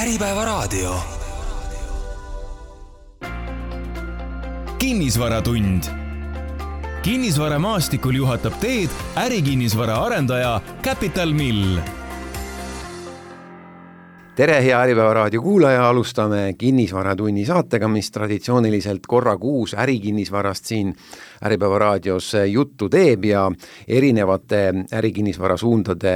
Äripäevaraadio. kinnisvaratund. kinnisvaramaastikul juhatab teed ärikinnisvara arendaja Capital Mill tere, hea Äripäeva raadio kuulaja, alustame Kinnisvaratunni saatega, mis traditsiooniliselt korra kuus ärikinnisvarast siin Äripäeva raadios juttu teeb ja erinevate ärikinnisvara suundade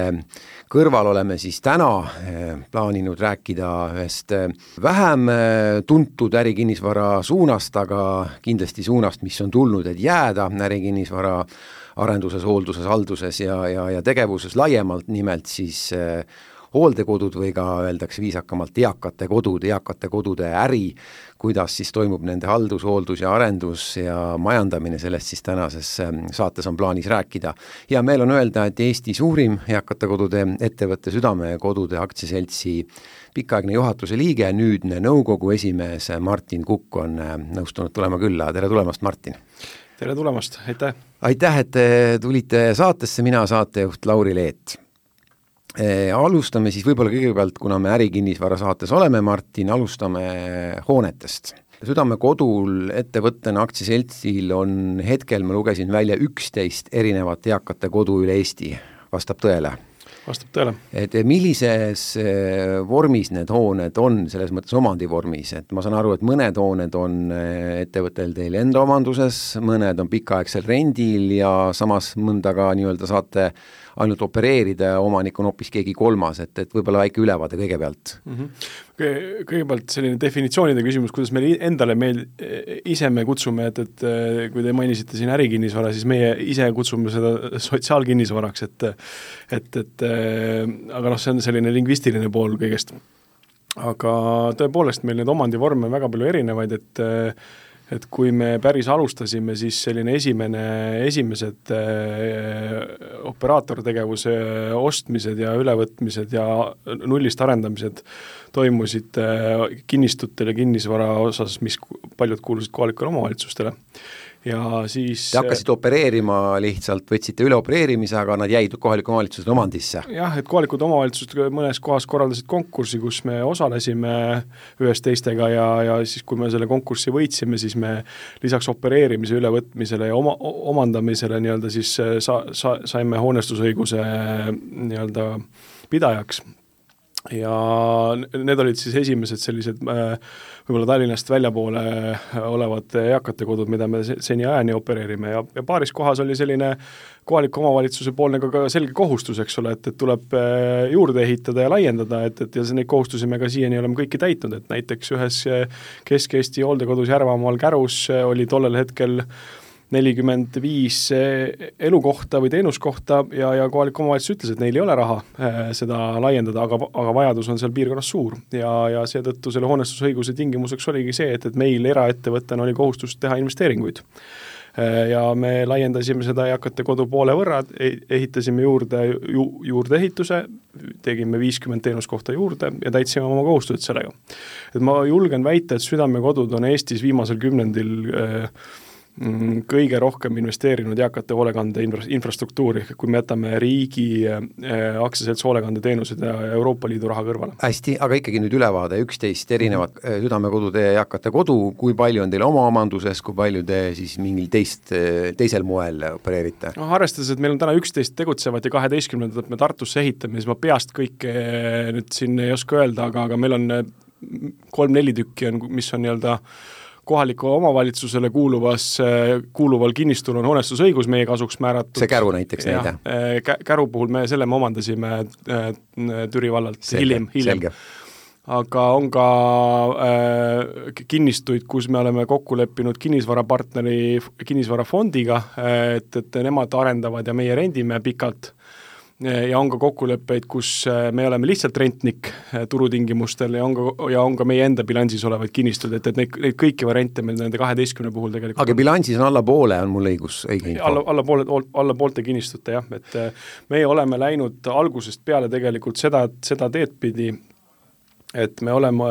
kõrval oleme siis täna eh, plaaninud rääkida ühest eh, vähem eh, tuntud ärikinnisvara suunast, aga kindlasti suunast, mis on tulnud, et jääda ärikinnisvara arenduses, hoolduses, halduses ja, ja, ja tegevuses laiemalt, nimelt siis hooldekodud või ka öeldakse viisakamalt eakate kodud, eakate kodude äri, kuidas siis toimub nende haldus, hooldus ja arendus ja majandamine, sellest siis tänases ähm, saates on plaanis rääkida. hea meel on öelda, et Eesti suurim eakate kodude ettevõtte Südamekodude aktsiaseltsi pikaaegne juhatuse liige, nüüdne nõukogu esimees Martin Kukk on äh, nõustunud tulema külla, tere tulemast, Martin! tere tulemast, aitäh! aitäh, et te tulite saatesse, mina saatejuht Lauri Leet alustame siis võib-olla kõigepealt, kuna me ärikinnisvara saates oleme, Martin, alustame hoonetest. südamekodul ettevõttena aktsiaseltsil on hetkel, ma lugesin välja, üksteist erinevat eakate kodu üle Eesti, vastab tõele? vastab tõele. et millises eh, vormis need hooned on, selles mõttes omandivormis, et ma saan aru, et mõned hooned on eh, ettevõttel teil enda omanduses, mõned on pikaaegsel rendil ja samas mõnda ka nii-öelda saate ainult opereerida ja omanik on hoopis keegi kolmas, et, et võib-olla väike ülevaade kõigepealt mm. -hmm. Kõigepealt selline definitsioonide küsimus, kuidas meile endale meil, ise me kutsume, et, et kui te mainisite siin ärikinnisvara, siis meie ise kutsume seda sotsiaalkinnisvaraks, et et, et aga noh, see on selline lingvistiline pool kõigest. aga tõepoolest, meil neid omandivorme on väga palju erinevaid, et et kui me päris alustasime, siis selline esimene, esimesed äh, operaatortegevuse ostmised ja ülevõtmised ja nullist arendamised toimusid äh, kinnistutel ja kinnisvara osas, mis paljud kuulusid kohalikele omavalitsustele ja siis Te hakkasite opereerima lihtsalt, võtsite üle opereerimise, aga nad jäid kohaliku omavalitsuse omandisse? jah, et kohalikud omavalitsused mõnes kohas korraldasid konkursi, kus me osalesime ühes teistega ja, ja siis, kui me selle konkursi võitsime, siis me lisaks opereerimise ülevõtmisele ja oma, omandamisele nii-öelda siis sa-, sa-, saime hoonestusõiguse nii-öelda pidajaks ja need olid siis esimesed sellised äh, võib-olla Tallinnast väljapoole olevad eakate kodud, mida me seniajani opereerime. Ja, ja paaris kohas oli selline kohaliku omavalitsuse poolne ka, ka selge kohustus, eks ole, et, et tuleb äh, juurde ehitada ja laiendada, et, et ja neid kohustusi me ka siiani oleme kõiki täitnud, et näiteks ühes Kesk-Eesti hooldekodus Järvamaal Kärus oli tollel hetkel äh, nelikümmend viis eh, elukohta või teenuskohta ja, ja kohalik omavalitsus ütles, et neil ei ole raha äh, seda laiendada, aga, aga vajadus on seal piirkonnas suur. ja, ja seetõttu selle hoonestusõiguse tingimuseks oligi see, et, et meil eraettevõttena oli kohustus teha investeeringuid äh, ja me laiendasime seda eakate kodu poole võrra, e-, ehitasime juurde ju, juurdeehituse, tegime viiskümmend teenuskohta juurde ja täitsime oma kohustused sellega. et ma julgen väita, et Südamekodud on Eestis viimasel kümnendil äh, kõige rohkem investeerinud eakate hoolekande infra-, infrastruktuuri, kui me jätame riigi äh, aktsiaselts hoolekandeteenused ja Euroopa Liidu raha kõrvale. hästi, aga ikkagi nüüd ülevaade, üksteist erinevat äh, Südamekodude eakate kodu, kui palju on teil oma omanduses, kui palju te siis mingil teist, äh, teisel moel opereerite? noh, arvestades, et meil on täna üksteist tegutsevat ja kaheteistkümnendat me Tartusse ehitame, siis ma peast kõike nüüd siin ei oska öelda, aga, aga meil on kolm-neli tükki on, mis on nii-öelda äh, kohalikule omavalitsusele kuuluvas, kuuluval kinnistul on hoonestusõigus meie kasuks määratud. see Käru näiteks näide? Eh, Käru puhul me selle me omandasime eh, Türi vallalt hiljem, hiljem aga on ka äh, kinnistuid, kus me oleme kokku leppinud kinnisvarapartneri, kinnisvarafondiga, et, et nemad arendavad ja meie rendime pikalt ja on ka kokkuleppeid, kus äh, me oleme lihtsalt rentnik äh, turutingimustel ja on ka, ja on ka meie enda bilansis olevaid kinnistud, et, et neid, neid kõiki variante meil nende kaheteistkümne puhul tegelikult aga bilansis on alla poole, on mul õigus, õige info? alla, alla poole, alla poolte kinnistute jah, et äh, meie oleme läinud algusest peale tegelikult seda, seda teed pidi, et me oleme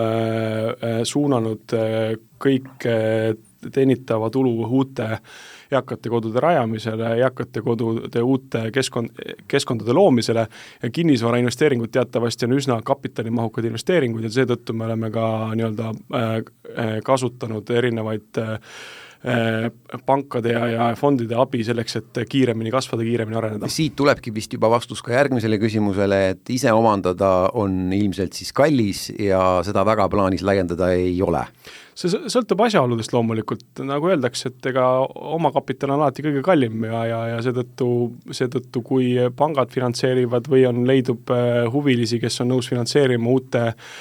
suunanud kõik teenitava tulu uute eakate kodude rajamisele, eakate kodude uute keskkond, keskkondade loomisele ja kinnisvarainvesteeringud teatavasti on üsna kapitalimahukad investeeringud ja seetõttu me oleme ka nii-öelda äh, kasutanud erinevaid Äh, pankade ja, ja fondide abi selleks, et kiiremini kasvada, kiiremini areneda. siit tulebki vist juba vastus ka järgmisele küsimusele, et ise omandada on ilmselt siis kallis ja seda väga plaanis laiendada ei ole? see sõltub asjaoludest loomulikult, nagu öeldakse, et ega omakapital on alati kõige kallim ja, ja, ja seetõttu, seetõttu kui pangad finantseerivad või on, leidub äh, huvilisi, kes on nõus finantseerima uute äh,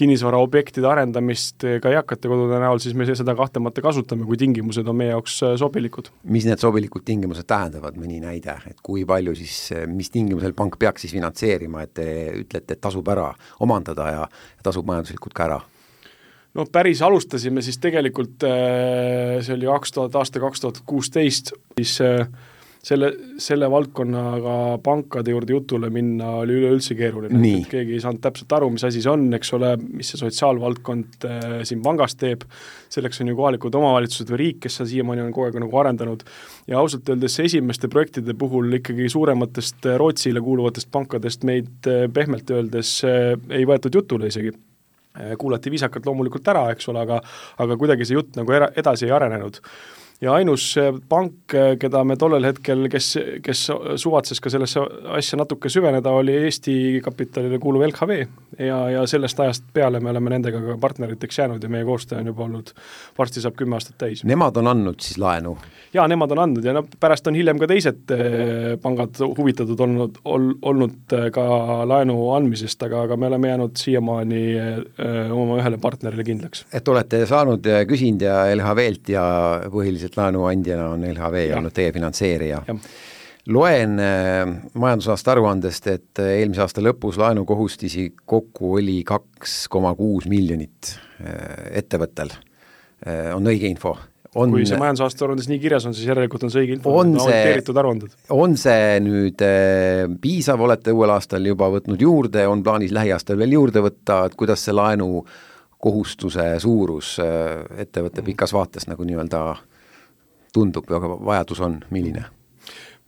kinnisvaraobjektide arendamist ka eakate kodude näol, siis me seda kahtlemata kasutame, kui tingimused on meie jaoks äh, sobilikud. mis need sobilikud tingimused tähendavad, mõni näide, et kui palju siis, äh, mis tingimusel pank peaks siis finantseerima, et te ütlete, et tasub ära omandada ja tasub majanduslikult ka ära? no päris alustasime siis tegelikult, äh, see oli kaks tuhat, aasta kaks tuhat kuusteist, siis selle, selle valdkonnaga pankade juurde jutule minna oli üleüldse keeruline, et keegi ei saanud täpselt aru, mis asi see on, eks ole, mis see sotsiaalvaldkond äh, siin pangas teeb, selleks on ju kohalikud omavalitsused või riik, kes seda siiamaani on kogu aeg nagu arendanud, ja ausalt öeldes esimeste projektide puhul ikkagi suurematest äh, Rootsile kuuluvatest pankadest meid äh, pehmelt öeldes äh, ei võetud jutule isegi. Äh, kuulati viisakalt loomulikult ära, eks ole, aga aga kuidagi see jutt nagu era-, edasi ei arenenud ja ainus pank, keda me tollel hetkel, kes, kes suvatses ka sellesse asja natuke süveneda, oli Eesti kapitalile kuuluv LHV ja, ja sellest ajast peale me oleme nendega ka partneriteks jäänud ja meie koostöö on juba olnud, varsti saab kümme aastat täis. Nemad on andnud siis laenu? jaa, nemad on andnud ja no pärast on hiljem ka teised eh, pangad huvitatud olnud, ol-, olnud eh, ka laenu andmisest, aga, aga me oleme jäänud siiamaani eh, oma ühele partnerile kindlaks. et olete saanud, küsinud ja LHV-lt ja põhiliselt ilmselt laenuandjana on LHV ja. olnud teie finantseerija. loen äh, majandusaasta aruandest, et äh, eelmise aasta lõpus laenukohustisi kokku oli kaks koma kuus miljonit äh, ettevõttel äh,, on õige info? on, kui see majandusaasta aruandes nii kirjas on, siis järelikult on see õige info, on auditeeritud aruanded. on see nüüd äh, piisav, olete uuel aastal juba võtnud juurde, on plaanis lähiaastal veel juurde võtta, et kuidas see laenu kohustuse suurus äh, ettevõtte pikas vaates nagu nii-öelda tundub, aga vajadus on, milline?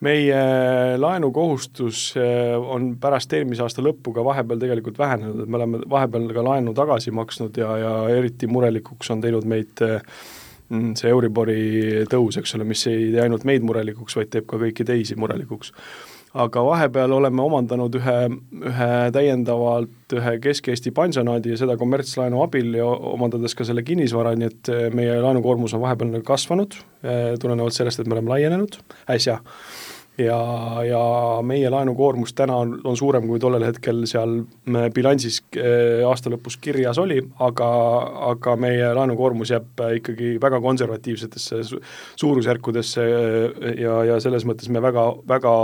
meie laenukohustus eh, on pärast eelmise aasta lõppu ka vahepeal tegelikult vähenenud, et me oleme vahepeal ka laenu tagasi maksnud ja, ja eriti murelikuks on teinud meid eh, mm, see Euribori tõus, eks ole, mis ei tee ainult meid murelikuks, vaid teeb ka kõiki teisi murelikuks aga vahepeal oleme omandanud ühe, ühe täiendavalt ühe Kesk-Eesti pansionaadi ja seda kommertslaenu abil ja omandades ka selle kinnisvara, nii et eh, meie laenukoormus on vahepeal kasvanud, eh, tulenevalt sellest, et me oleme laienenud. Äsja ja, ja meie laenukoormus täna on, on suurem, kui tollel hetkel seal bilansis äh, aasta lõpus kirjas oli, aga, aga meie laenukoormus jääb ikkagi väga konservatiivsetesse suurusjärkudesse äh, ja, ja selles mõttes me väga, väga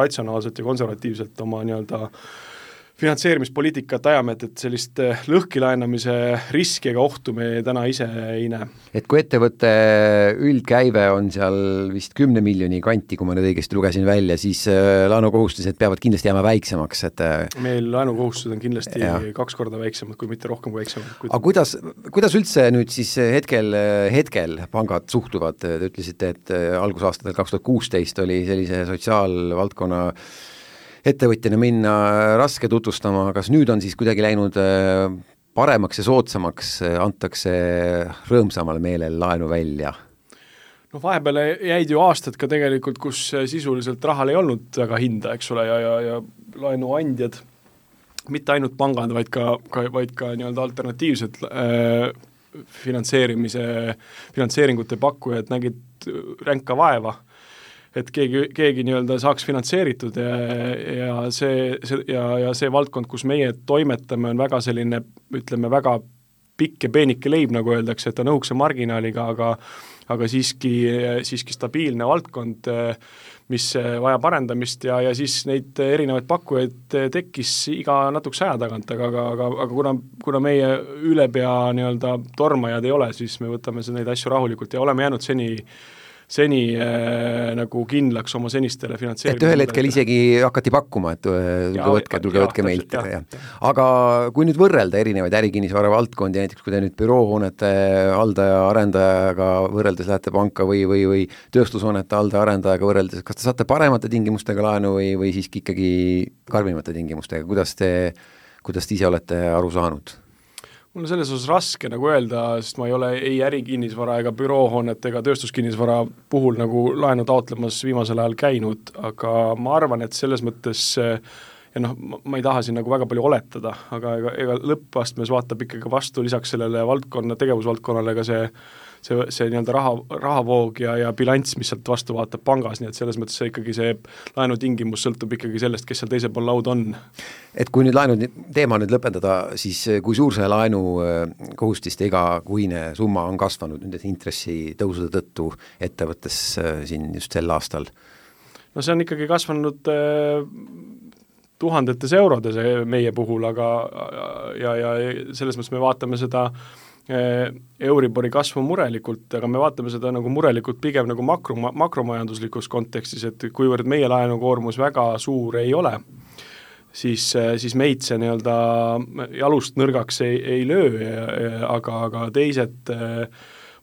ratsionaalselt ja konservatiivselt oma nii-öelda äh, finantseerimispoliitikat ajame, et, et sellist eh, lõhkilaenamise riski ega ohtu me täna ise ei näe. et kui ettevõtte üldkäive on seal vist kümne miljoni kanti, kui ma nüüd õigesti lugesin välja, siis eh, laenukohustused peavad kindlasti jääma väiksemaks, et eh, meil laenukohustused on kindlasti ja. kaks korda väiksemad, kui mitte rohkem kui väiksemad. aga kuidas, kuidas üldse nüüd siis hetkel, hetkel pangad suhtuvad, te ütlesite, et algusaastatel kaks tuhat kuusteist oli sellise sotsiaalvaldkonna ettevõtjana minna raske tutvustama, kas nüüd on siis kuidagi läinud äh, paremaks ja soodsamaks, äh, antakse rõõmsamal meelel laenu välja? noh, vahepeal jäid ju aastad ka tegelikult, kus sisuliselt rahal ei olnud väga hinda, eks ole, ja, ja, ja laenuandjad, mitte ainult pangad, vaid ka, ka, vaid ka nii-öelda alternatiivsed äh, finantseerimise, finantseeringute pakkujad nägid ränka vaeva et keegi, keegi nii-öelda saaks finantseeritud ja, ja see, see ja, ja see valdkond, kus meie toimetame, on väga selline, ütleme, väga pikk ja peenike leib, nagu öeldakse, et on õhukese marginaaliga, aga aga siiski, siiski stabiilne valdkond, mis vajab arendamist ja, ja siis neid erinevaid pakkujaid tekkis iga natukese aja tagant, aga, aga, aga, aga kuna, kuna meie ülepea nii-öelda tormajad ei ole, siis me võtame neid asju rahulikult ja oleme jäänud seni seni äh, nagu kindlaks oma senistele finantseerimisele. et ühel hetkel isegi hakati pakkuma, et äh, tulge võtke, tulge võtke meilt, jah. aga kui nüüd võrrelda erinevaid ärikinnisvara valdkondi, näiteks kui te nüüd büroohoonete haldaja, arendajaga võrreldes lähete panka või, või, või tööstushoonete haldaja, arendajaga võrreldes, kas te saate paremate tingimustega laenu või, või siiski ikkagi karmimate tingimustega, kuidas te, kuidas te ise olete aru saanud? Mul on selles osas raske nagu öelda, sest ma ei ole ei ärikinnisvara ega büroohoonete ega tööstuskinnisvara puhul nagu laenu taotlemas viimasel ajal käinud, aga ma arvan, et selles mõttes ja noh, ma ei taha siin nagu väga palju oletada, aga ega, ega lõppastmes vaatab ikkagi vastu lisaks sellele valdkonna, tegevusvaldkonnale ka see see, see nii-öelda raha, rahavoog ja, ja bilanss, mis sealt vastu vaatab pangas, nii et selles mõttes see ikkagi see laenutingimus sõltub ikkagi sellest, kes seal teisel pool lauda on. et kui nüüd laenu teema nüüd lõpetada, siis kui suur see laenukohustiste äh, igakuine summa on kasvanud nende intressitõusude tõttu ettevõttes äh, siin just sel aastal? no see on ikkagi kasvanud äh, tuhandetes eurodes meie puhul, aga ja, ja selles mõttes me vaatame seda Äh, Euribori kasvu murelikult, aga me vaatame seda nagu murelikult pigem nagu makro, makromajanduslikus kontekstis, et kuivõrd meie laenukoormus väga suur ei ole, siis, äh, siis meid see nii-öelda jalust nõrgaks ei, ei löö, aga, aga teised äh,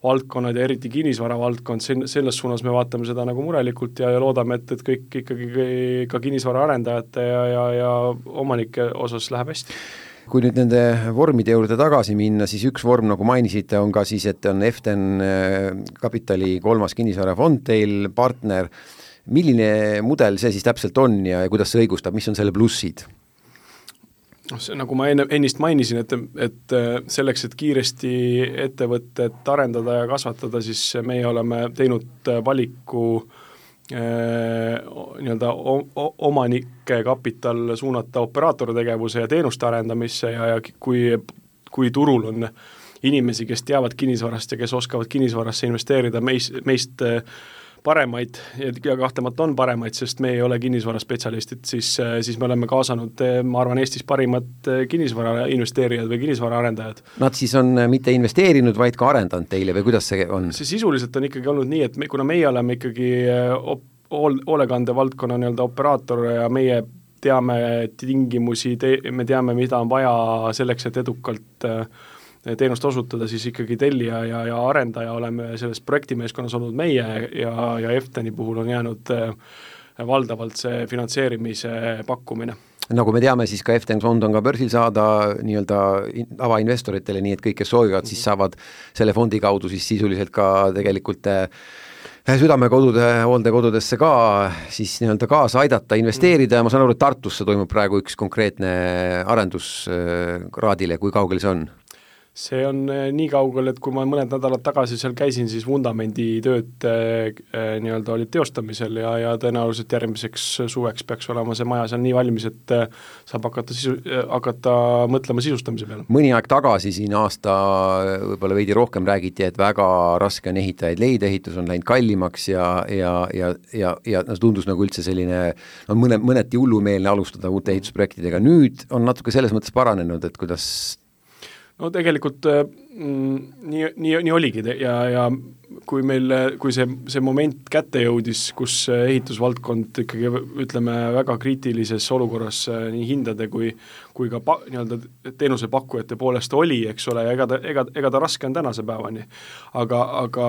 valdkonnad ja eriti kinnisvara valdkond, sen-, selles suunas me vaatame seda nagu murelikult ja, ja loodame, et, et kõik ikkagi ka kinnisvara arendajate ja, ja, ja omanike osas läheb hästi kui nüüd nende vormide juurde tagasi minna, siis üks vorm, nagu mainisite, on ka siis, et on Eften äh, Kapitali kolmas kinnisvarafond teil partner, milline mudel see siis täpselt on ja, ja kuidas see õigustab, mis on selle plussid? noh, see nagu ma enne, ennist mainisin, et, et äh, selleks, et kiiresti ettevõtet arendada ja kasvatada, siis meie oleme teinud äh, valiku nii-öelda omanike kapital suunata operaatortegevuse ja teenuste arendamisse ja, ja kui, kui turul on inimesi, kes teavad kinnisvarast ja kes oskavad kinnisvarasse investeerida meis, meist äh, paremaid ja kahtlemata on paremaid, sest me ei ole kinnisvaraspetsialistid, siis, siis me oleme kaasanud, ma arvan, Eestis parimad kinnisvara investeerijad või kinnisvaraarendajad. Nad siis on mitte investeerinud, vaid ka arendanud teile või kuidas see on? see sisuliselt on ikkagi olnud nii, et me, kuna meie oleme ikkagi op-, hool-, hoolekande valdkonna nii-öelda operaator ja meie teame tingimusi, te-, me teame, mida on vaja selleks, et edukalt äh, teenust osutada, siis ikkagi tellija ja, ja arendaja oleme selles projektimeeskonnas olnud meie ja, ja EFTEN-i puhul on jäänud äh, valdavalt see finantseerimise pakkumine. Nagu me teame, siis ka EFTEN fond on ka börsil saada nii-öelda avainvestoritele, nii et kõik, kes soovivad, siis saavad selle fondi kaudu siis sisuliselt ka tegelikult äh, südamekodude, hooldekodudesse ka siis nii-öelda kaasa aidata, investeerida ja ma saan aru, et Tartusse toimub praegu üks konkreetne arendus kraadile, kui kaugel see on? See on eh, nii kaugel, et kui ma mõned nädalad tagasi seal käisin, siis vundamenditööd äh, nii-öelda olid teostamisel ja, ja tõenäoliselt järgmiseks suveks peaks olema see maja seal nii valmis, et äh, saab hakata sisu äh,, hakata mõtlema sisustamise peale. mõni aeg tagasi, siin aasta võib-olla veidi rohkem räägiti, et väga raske on ehitajaid leida, ehitus on läinud kallimaks ja, ja, ja, ja, ja no see tundus nagu üldse selline no mõne, mõneti hullumeelne alustada uute ehitusprojektidega, nüüd on natuke selles mõttes paranenud, et kuidas no tegelikult äh, mm, nii, nii, nii oligi ja, ja kui meil, kui see, see moment kätte jõudis, kus ehitusvaldkond ikkagi ütleme, väga kriitilises olukorras äh, nii hindade kui kui ka pa-, nii-öelda teenusepakkujate poolest oli, eks ole, ja ega ta, ega, ega ta raske on tänase päevani. aga, aga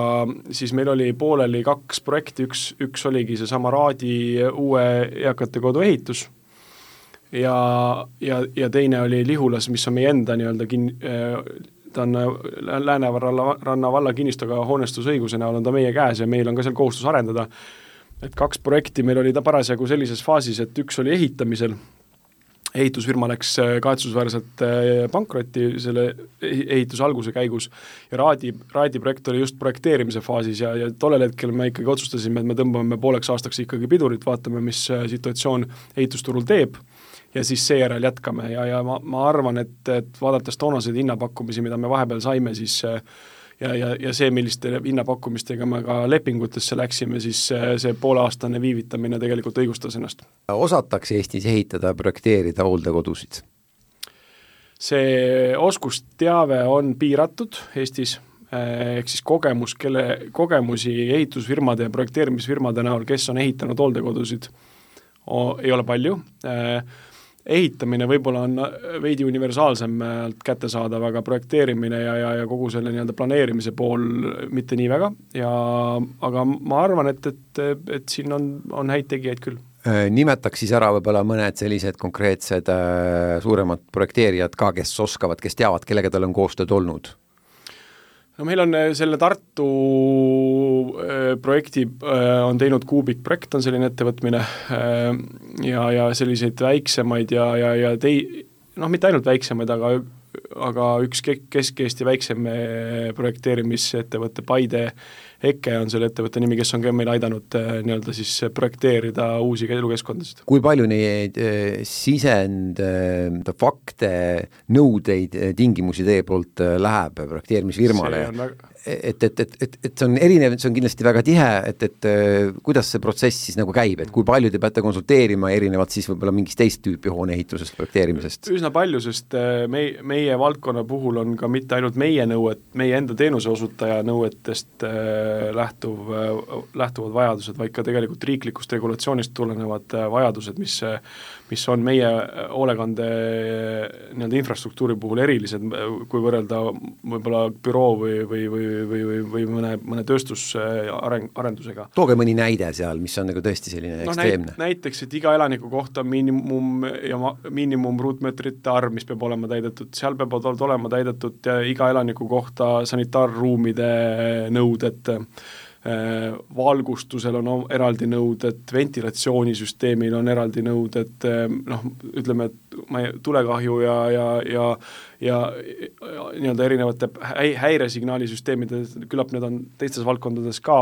siis meil oli pooleli kaks projekti, üks, üks oligi seesama Raadi uue eakate kodu ehitus ja, ja, ja teine oli Lihulas, mis on meie enda nii-öelda kin-, ta on Lääneranna, ranna valla kinnistuga hoonestusõiguse näol on ta meie käes ja meil on ka seal kohustus arendada. et kaks projekti meil oli ta parasjagu sellises faasis, et üks oli ehitamisel, ehitusfirma läks kahetsusväärselt pankrotti selle ehituse alguse käigus ja Raadi, Raadi projekt oli just projekteerimise faasis ja, ja tollel hetkel me ikkagi otsustasime, et me tõmbame pooleks aastaks ikkagi pidurit, vaatame, mis situatsioon ehitusturul teeb ja siis seejärel jätkame ja, ja ma, ma arvan, et, et vaadates toonaseid hinnapakkumisi, mida me vahepeal saime, siis ja, ja, ja see, milliste hinnapakkumistega me ka lepingutesse läksime, siis see pooleaastane viivitamine tegelikult õigustas ennast. osatakse Eestis ehitada, projekteerida hooldekodusid? see oskusteave on piiratud Eestis, ehk siis kogemus, kelle, kogemusi ehitusfirmade ja projekteerimisfirmade näol, kes on ehitanud hooldekodusid, ei ole palju, ehitamine võib-olla on veidi universaalsemalt kättesaadav, aga projekteerimine ja, ja, ja kogu selle nii-öelda planeerimise pool mitte nii väga ja aga ma arvan, et, et, et siin on, on häid tegijaid küll äh, nimetaks siis ära võib-olla mõned sellised konkreetsed äh, suuremad projekteerijad ka, kes oskavad, kes teavad, kellega tal on koostööd olnud? No meil on äh, selle Tartu äh, projekti äh, on teinud Kuubik projekt, on selline ettevõtmine ja, ja selliseid väiksemaid ja, ja, ja tei-, noh, mitte ainult väiksemaid, aga aga üks Kesk-Eesti väiksem projekteerimisettevõte, Paide EKE on selle ettevõtte nimi, kes on ka meil aidanud äh, nii-öelda siis projekteerida uusi elukeskkondasid. kui palju neid äh, sisend äh,, fakte, nõudeid, tingimusi teie poolt äh, läheb projekteerimisfirmale? Et, et, et, et, et see on erinev, see on kindlasti väga tihe, et, et äh, kuidas see protsess siis nagu käib, et kui palju te peate konsulteerima erinevalt siis võib-olla mingist teist tüüpi hoone ehitusest, projekteerimisest? üsna palju, sest meie, meie valdkonna puhul on ka mitte ainult meie nõued, meie enda teenuseosutaja nõuetest äh, lähtuv, lähtuvad vajadused, vaid ka tegelikult riiklikust regulatsioonist tulenevad äh, vajadused, mis mis on meie hoolekande nii-öelda infrastruktuuri puhul erilised, kui võrrelda võib-olla büroo või, või, või, või, või, või mõne, mõne tööstusareng, arendusega. tooge mõni näide seal, mis on nagu tõesti selline no, ekstreemne näit,. näiteks, et iga elaniku kohta miinimum ja ma, miinimum ruutmeetrite arv, mis peab olema täidetud, seal peavad olema täidetud iga elaniku kohta sanitaarruumide nõuded, Äh, valgustusel on eraldi nõuded, ventilatsioonisüsteemil on eraldi nõuded, äh, noh, ütleme, et ma ei, tulekahju ja, ja, ja ja, ja nii-öelda erinevate häi-, häiresignaalisüsteemide, küllap need on teistes valdkondades ka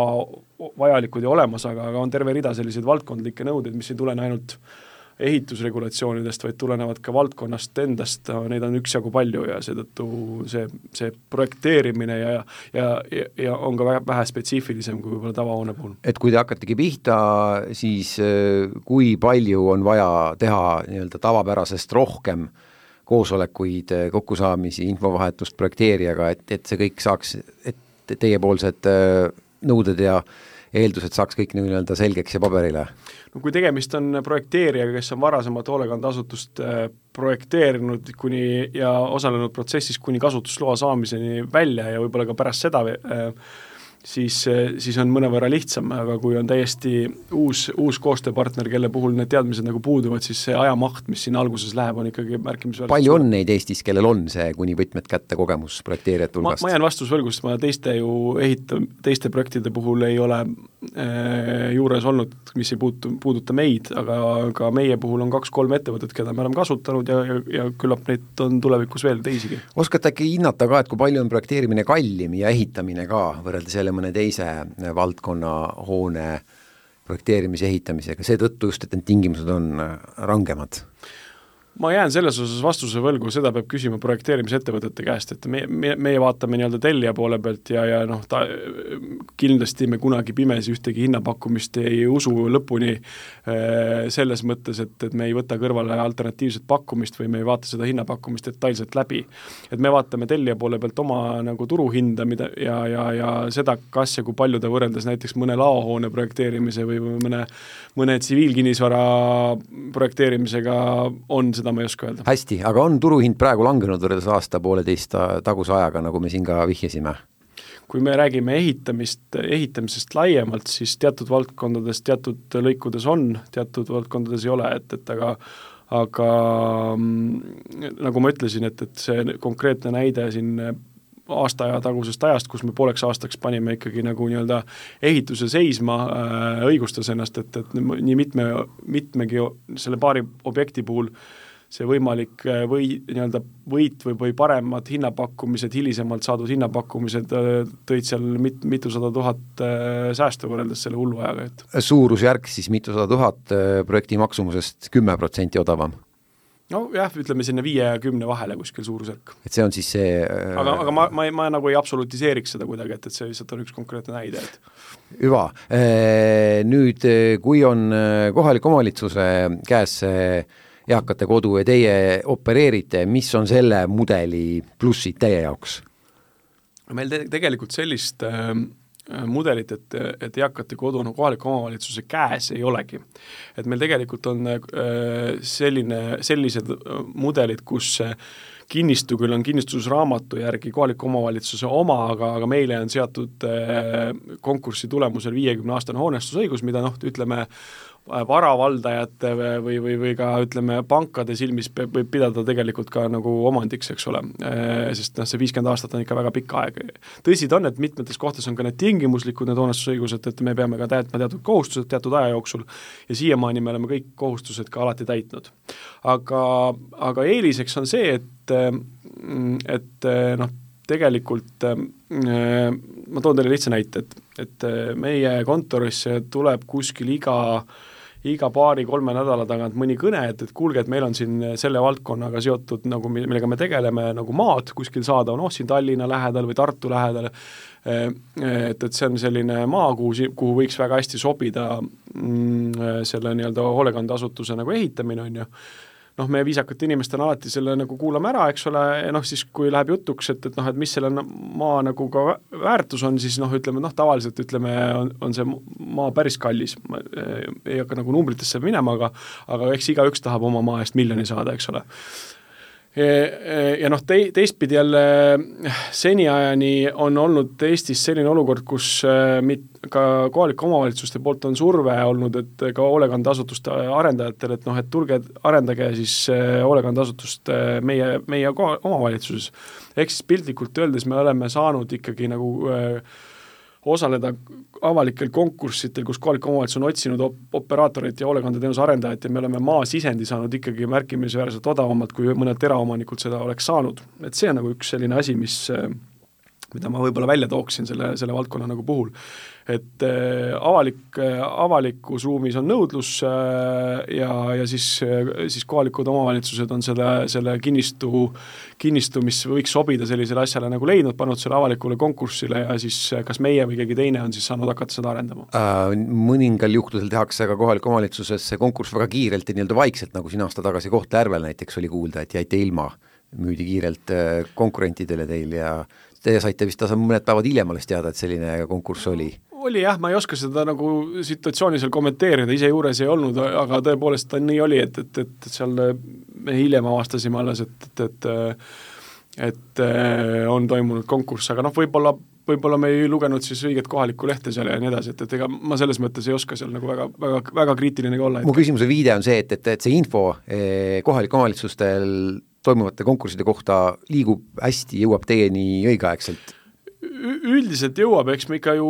vajalikud ja olemas, aga, aga on terve rida selliseid valdkondlikke nõudeid, mis ei tulene ainult äh, ehitusregulatsioonidest, vaid tulenevad ka valdkonnast endast, neid on üksjagu palju ja seetõttu see, see projekteerimine ja, ja, ja, ja on ka vähe spetsiifilisem kui võib-olla tavahoone puhul. et kui te hakkategi pihta, siis äh, kui palju on vaja teha nii-öelda tavapärasest rohkem koosolekuid, äh, kokkusaamisi, infovahetust projekteerijaga, et, et see kõik saaks, et teiepoolsed äh, nõuded ja eeldused saaks kõik nii-öelda selgeks ja paberile? no kui tegemist on projekteerijaga, kes on varasemat hoolekandeasutust äh, projekteerinud kuni ja osalenud protsessis kuni kasutusloa saamiseni välja ja võib-olla ka pärast seda äh, siis, siis on mõnevõrra lihtsam, aga kui on täiesti uus, uus koostööpartner, kelle puhul need teadmised nagu puuduvad, siis see ajamaht, mis siin alguses läheb, on ikkagi märkimisväärselt palju on neid Eestis, kellel on see kuni võtmed kätte kogemus projekteerijate hulgast? ma jään vastuse võlgu, sest ma teiste ju ehita-, teiste projektide puhul ei ole juures olnud, mis ei puutu, puuduta meid, aga, aga meie puhul on kaks-kolm ettevõtet, keda me oleme kasutanud ja, ja, ja küllap neid on tulevikus veel teisigi. oskate äkki hinnata ka, et kui palju on projekteerimine kallim ja ehitamine ka võrreldes jälle mõne teise valdkonna hoone projekteerimise, ehitamisega, seetõttu just, et need tingimused on rangemad ma jään selles osas vastuse võlgu, seda peab küsima projekteerimisettevõtete käest, et me, me, meie vaatame nii-öelda tellija poole pealt ja, ja noh, ta, kindlasti me kunagi pimesi ühtegi hinnapakkumist ei usu lõpuni äh, selles mõttes, et, et me ei võta kõrvale alternatiivset pakkumist või me ei vaata seda hinnapakkumist detailselt läbi. et me vaatame tellija poole pealt oma nagu turuhinda, mida ja, ja, ja seda, kas ja kui palju ta võrreldes näiteks mõne laohoone projekteerimise või mõne, mõne tsiviilkinnisvara projekteerimisega on seda seda ma ei oska öelda. hästi, aga on turuhind praegu langenud võrreldes aasta-pooleteist taguse ajaga, nagu me siin ka vihjasime? kui me räägime ehitamist, ehitamisest laiemalt, siis teatud valdkondades, teatud lõikudes on, teatud valdkondades ei ole, et, et aga aga mm, nagu ma ütlesin, et, et see konkreetne näide siin aasta aja tagusest ajast, kus me pooleks aastaks panime ikkagi nagu nii-öelda ehituse seisma äh,, õigustas ennast, et, et nii mitme, mitmegi selle paari objekti puhul äh, see võimalik äh, või nii-öelda võit või, või paremad hinnapakkumised, hilisemalt saadud hinnapakkumised äh, tõid seal mit-, mitusada tuhat äh, säästu võrreldes selle hullu ajaga, et suurusjärk siis mitusada tuhat projekti maksumusest kümme protsenti odavam? nojah, ütleme sinna viie ja kümne vahele kuskil suurusjärk. et see on siis see aga, aga ma, ma, ma nagu ei absolutiseeriks seda kuidagi, et, et see lihtsalt on üks konkreetne näide, et hüva, nüüd kui on kohaliku omavalitsuse käes see eakate kodu ja teie opereerite, mis on selle mudeli plussid teie jaoks? meil te tegelikult sellist äh, mudelit, et, et eakate kodu no kohaliku omavalitsuse käes ei olegi. et meil tegelikult on äh, selline, sellised mudelid, kus kinnistu küll on kinnistusraamatu järgi kohaliku omavalitsuse oma, aga, aga meile on seatud äh, konkursi tulemusel viiekümne aastane hoonestusõigus, mida noh, ütleme, varavaldajate või, või, või ka ütleme, pankade silmis võib pidada tegelikult ka nagu omandiks, eks ole, sest noh, see viiskümmend aastat on ikka väga pikk aeg. tõsi ta on, et mitmetes kohtades on ka need tingimuslikud, need hoonestusõigused, et me peame ka täitma teatud kohustused teatud aja jooksul ja siiamaani me oleme kõik kohustused ka alati täitnud. aga, aga eeliseks on see, et, et noh, tegelikult ma toon teile lihtsa näite, et, et meie kontorisse tuleb kuskil iga äh, iga paari-kolme nädala tagant mõni kõne, et, et kuulge, et meil on siin selle valdkonnaga seotud nagu, millega me tegeleme, nagu maad kuskil saada, noh, siin Tallinna lähedal või Tartu lähedal, et, et see on selline maa, kuhu, kuhu võiks väga hästi sobida mm, selle nii-öelda hoolekandeasutuse nagu ehitamine, on ju, noh, me viisakate inimestena alati selle nagu kuulame ära, eks ole, ja noh, siis kui läheb jutuks, et, et noh, et mis selle maa nagu ka väärtus on, siis noh, ütleme noh, tavaliselt ütleme, on, on see maa päris kallis, ma ei hakka nagu numbritesse minema, aga aga eks igaüks tahab oma maa eest miljoni saada, eks ole ja noh, tei-, teistpidi jälle seniajani on olnud Eestis selline olukord, kus mit-, ka kohalike omavalitsuste poolt on surve olnud, et ka hoolekandeasutuste arendajatel, et noh, et tulge, arendage siis hoolekandeasutust meie, meie omavalitsuses. ehk siis piltlikult öeldes me oleme saanud ikkagi nagu äh, osaleda avalikel konkurssidel, kus kohalik omavalitsus on otsinud op-, operaatorit ja hoolekandeteenuse arendajat ja me oleme maasisendi saanud ikkagi märkimisväärselt odavamalt, kui mõned eraomanikud seda oleks saanud. et see on nagu üks selline asi, mis mida ma võib-olla välja tooksin selle, selle valdkonna nagu puhul et äh, avalik, äh, avalikus ruumis on nõudlus äh, ja, ja siis, siis kohalikud omavalitsused on selle, selle kinnistu, kinnistu, mis võiks sobida sellisele asjale nagu leidnud, pannud selle avalikule konkursile ja siis kas meie või keegi teine on siis saanud hakata seda arendama äh,? Mõningal juhtudel tehakse ka kohaliku omavalitsuses see konkurss väga kiirelt ja nii-öelda vaikselt, nagu siin aasta tagasi Kohtla-Järvel näiteks oli kuulda, et jäite ilma, müüdi kiirelt konkurentidele teil ja Teie saite vist mõned päevad hiljem alles teada, et selline konkurss oli? Oli jah, ma ei oska seda nagu situatsiooni seal kommenteerida, ise juures ei olnud, aga tõepoolest ta nii oli, et, et, et seal me hiljem avastasime alles, et, et, et et on toimunud konkurss, aga noh, võib-olla võib-olla me ei lugenud siis õiget kohalikku lehte seal ja nii edasi, et, et ega ma selles mõttes ei oska seal nagu väga, väga, väga kriitiline ka olla. mu küsimuse viide on see, et, et, et see info eh, kohalike omavalitsustel toimuvate konkursside kohta liigub hästi, jõuab teieni õigeaegselt? üldiselt jõuab, eks me ikka ju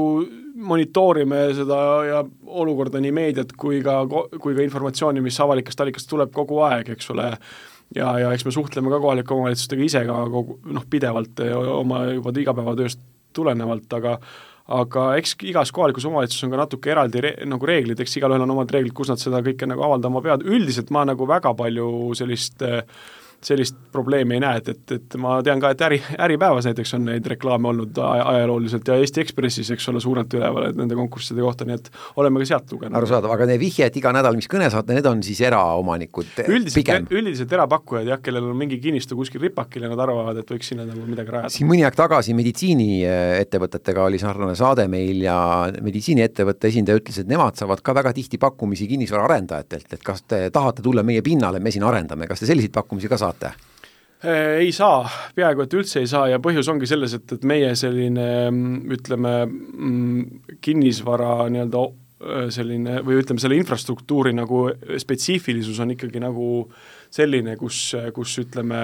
monitoorime seda ja olukorda nii meediat kui ka, kui ka informatsiooni, mis avalikest allikast tuleb kogu aeg, eks ole, ja, ja eks me suhtleme ka kohalike omavalitsustega ise ka kogu noh, pidevalt oma juba igapäevatööst tulenevalt, aga aga eks igas kohalikus omavalitsuses on ka natuke eraldi re-, nagu reeglid, eks igalühel on omad reeglid, kus nad seda kõike nagu avaldama peavad, üldiselt ma nagu väga palju sellist äh, sellist probleemi ei näe, et, et, et ma tean ka, et äri, Äripäevas näiteks on neid reklaame olnud ajalooliselt ja Eesti Ekspressis, eks ole, suurelt üleval, et nende konkursside kohta, nii et oleme ka sealt lugenud. arusaadav, aga need vihjed iga nädal, mis kõne saate, need on siis eraomanikud üldiselt, pigem? üldiselt erapakkujad jah, kellel on mingi kinnistu kuskil ripakil ja nad arvavad, et võiks sinna nagu midagi rajada. siin mõni aeg tagasi meditsiiniettevõtetega oli sarnane saade meil ja meditsiiniettevõtte esindaja ütles, et nemad saavad ka väga tihti pakkumisi kinnisvaraarendajatelt, et kas te tahate tulla meie pinnale, me siin arendame, kas te selliseid pakkumisi ka saate? Saate? Äh, ei saa, peaaegu et üldse ei saa ja põhjus ongi selles, et, et meie selline mm, ütleme, mm, kinnisvara nii-öelda äh, selline või ütleme, selle infrastruktuuri nagu spetsiifilisus on ikkagi nagu selline, kus, kus ütleme,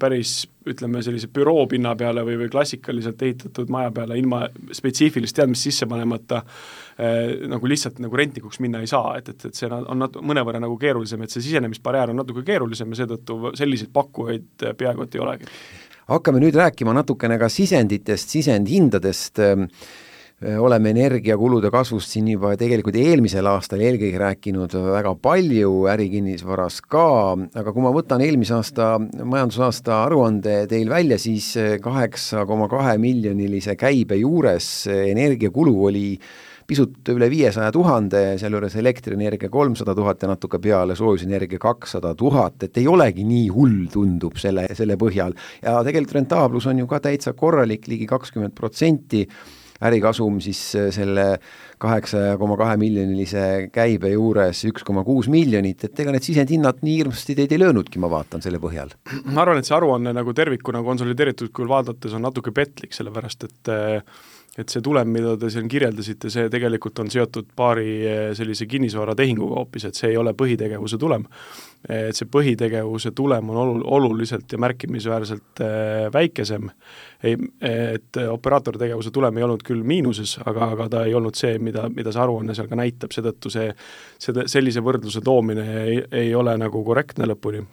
päris ütleme, sellise büroo pinna peale või, või klassikaliselt ehitatud maja peale ilma spetsiifilist teadmist sisse panemata Äh, nagu lihtsalt nagu rentnikuks minna ei saa, et, et, et see on nat-, mõnevõrra nagu keerulisem, et see sisenemisbarjäär on natuke keerulisem ja seetõttu selliseid pakkujaid äh, peaaegu et ei olegi. hakkame nüüd rääkima natukene ka sisenditest, sisendhindadest, oleme energiakulude kasvust siin juba tegelikult eelmisel aastal eelkõige rääkinud väga palju, ärikinnisvaras ka, aga kui ma võtan eelmise aasta majandusaasta aruande teil välja, siis kaheksa koma kahe miljonilise käibe juures energiakulu oli pisut üle viiesaja tuhande, sealjuures elektrienergia kolmsada tuhat ja natuke peale, soojusenergia kakssada tuhat, et ei olegi nii hull, tundub selle, selle põhjal. ja tegelikult rentaablus on ju ka täitsa korralik ligi, ligi kakskümmend protsenti, ärikasum siis äh, selle kaheksa koma kahe miljonilise käibe juures üks koma kuus miljonit, et ega need sisendhinnad nii hirmsasti teid ei löönudki, ma vaatan selle põhjal. ma arvan, et see aruanne nagu tervikuna konsolideeritud kujul vaadates on natuke petlik, sellepärast et äh, et see tulem, mida te siin kirjeldasite, see tegelikult on seotud paari eh, sellise kinnisvaratehinguga hoopis, et see ei ole põhitegevuse tulem. et see põhitegevuse tulem on olu-, oluliselt ja märkimisväärselt äh, väikesem, ei, et operaatortegevuse tulem ei olnud küll miinuses, aga, aga ta ei olnud see, mida, mida see aruanne seal ka näitab, seetõttu see, seda, sellise võrdluse toomine ei, ei ole nagu korrektne lõpuni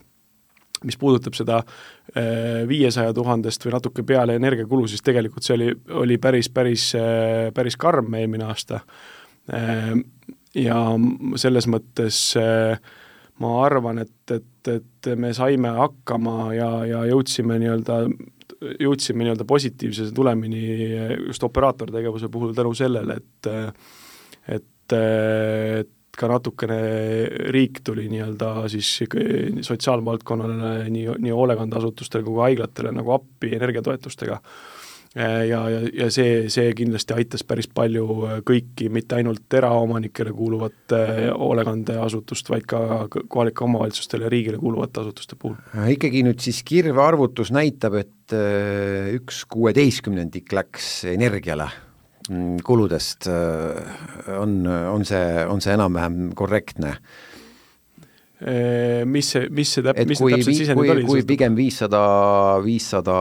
mis puudutab seda äh, viiesaja tuhandest või natuke peale energiakulu, siis tegelikult see oli, oli päris, päris, äh, päris karm eelmine aasta. Äh, ja selles mõttes ma arvan, et, et, et me saime hakkama ja, ja jõudsime nii-öelda, jõudsime nii-öelda positiivse tulemini just operaatortegevuse puhul tänu sellele, et et, et ka natukene riik tuli nii-öelda siis sotsiaalvaldkonnale, nii, nii hoolekandeasutustele kui ka haiglatele nagu appi energiatoetustega. ja, ja, ja see, see kindlasti aitas päris palju kõiki, mitte ainult eraomanikele kuuluvat hoolekandeasutust, vaid ka kohalike omavalitsustele ja riigile kuuluvate asutuste puhul. ikkagi nüüd siis kirvearvutus näitab, et äh, üks kuueteistkümnendik läks energiale kuludest äh, on, on see, on see enam-vähem korrektne? mis see, mis see täp-, mis see täpselt sisendid oli? kui pigem viissada, viissada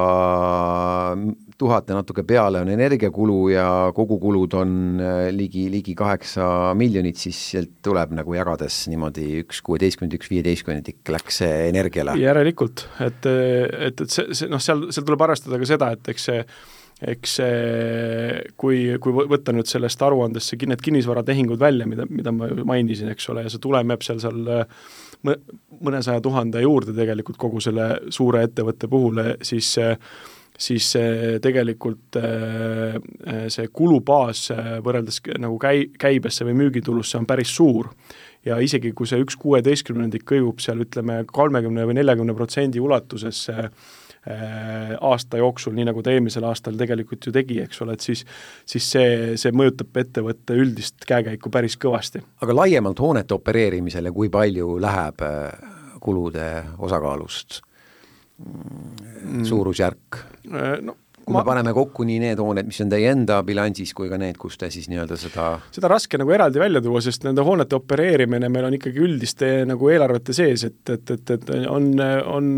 tuhat ja natuke peale on energiakulu ja kogukulud on äh, ligi, ligi kaheksa miljonit, siis sealt tuleb nagu jagades niimoodi üks kuueteistkümnendik, üks viieteistkümnendik läks energiale. järelikult, et, et, et see, see noh, seal, seal tuleb arvestada ka seda, et eks see eks see, kui, kui võtta nüüd sellest aruandest see, need kinnisvaratehingud välja, mida, mida ma mainisin, eks ole, ja see tulem jääb seal, seal mõnesaja tuhande juurde tegelikult kogu selle suure ettevõtte puhul, siis siis tegelikult see kulubaas võrreldes nagu käi-, käibesse või müügitulusse on päris suur. ja isegi, kui see üks kuueteistkümnendik kõigub seal ütleme, kolmekümne või neljakümne protsendi ulatuses Äh, aasta jooksul, nii nagu ta eelmisel aastal tegelikult ju tegi, eks ole, et siis siis see, see mõjutab ettevõtte üldist käekäiku päris kõvasti. aga laiemalt hoonete opereerimisele, kui palju läheb äh, kulude osakaalust mm, suurusjärk? Äh, no kui ma... me paneme kokku nii need hooned, mis on teie enda bilansis, kui ka need, kus te siis nii-öelda seda seda raske nagu eraldi välja tuua, sest nende hoonete opereerimine meil on ikkagi üldiste nagu eelarvete sees, et, et, et, et on, on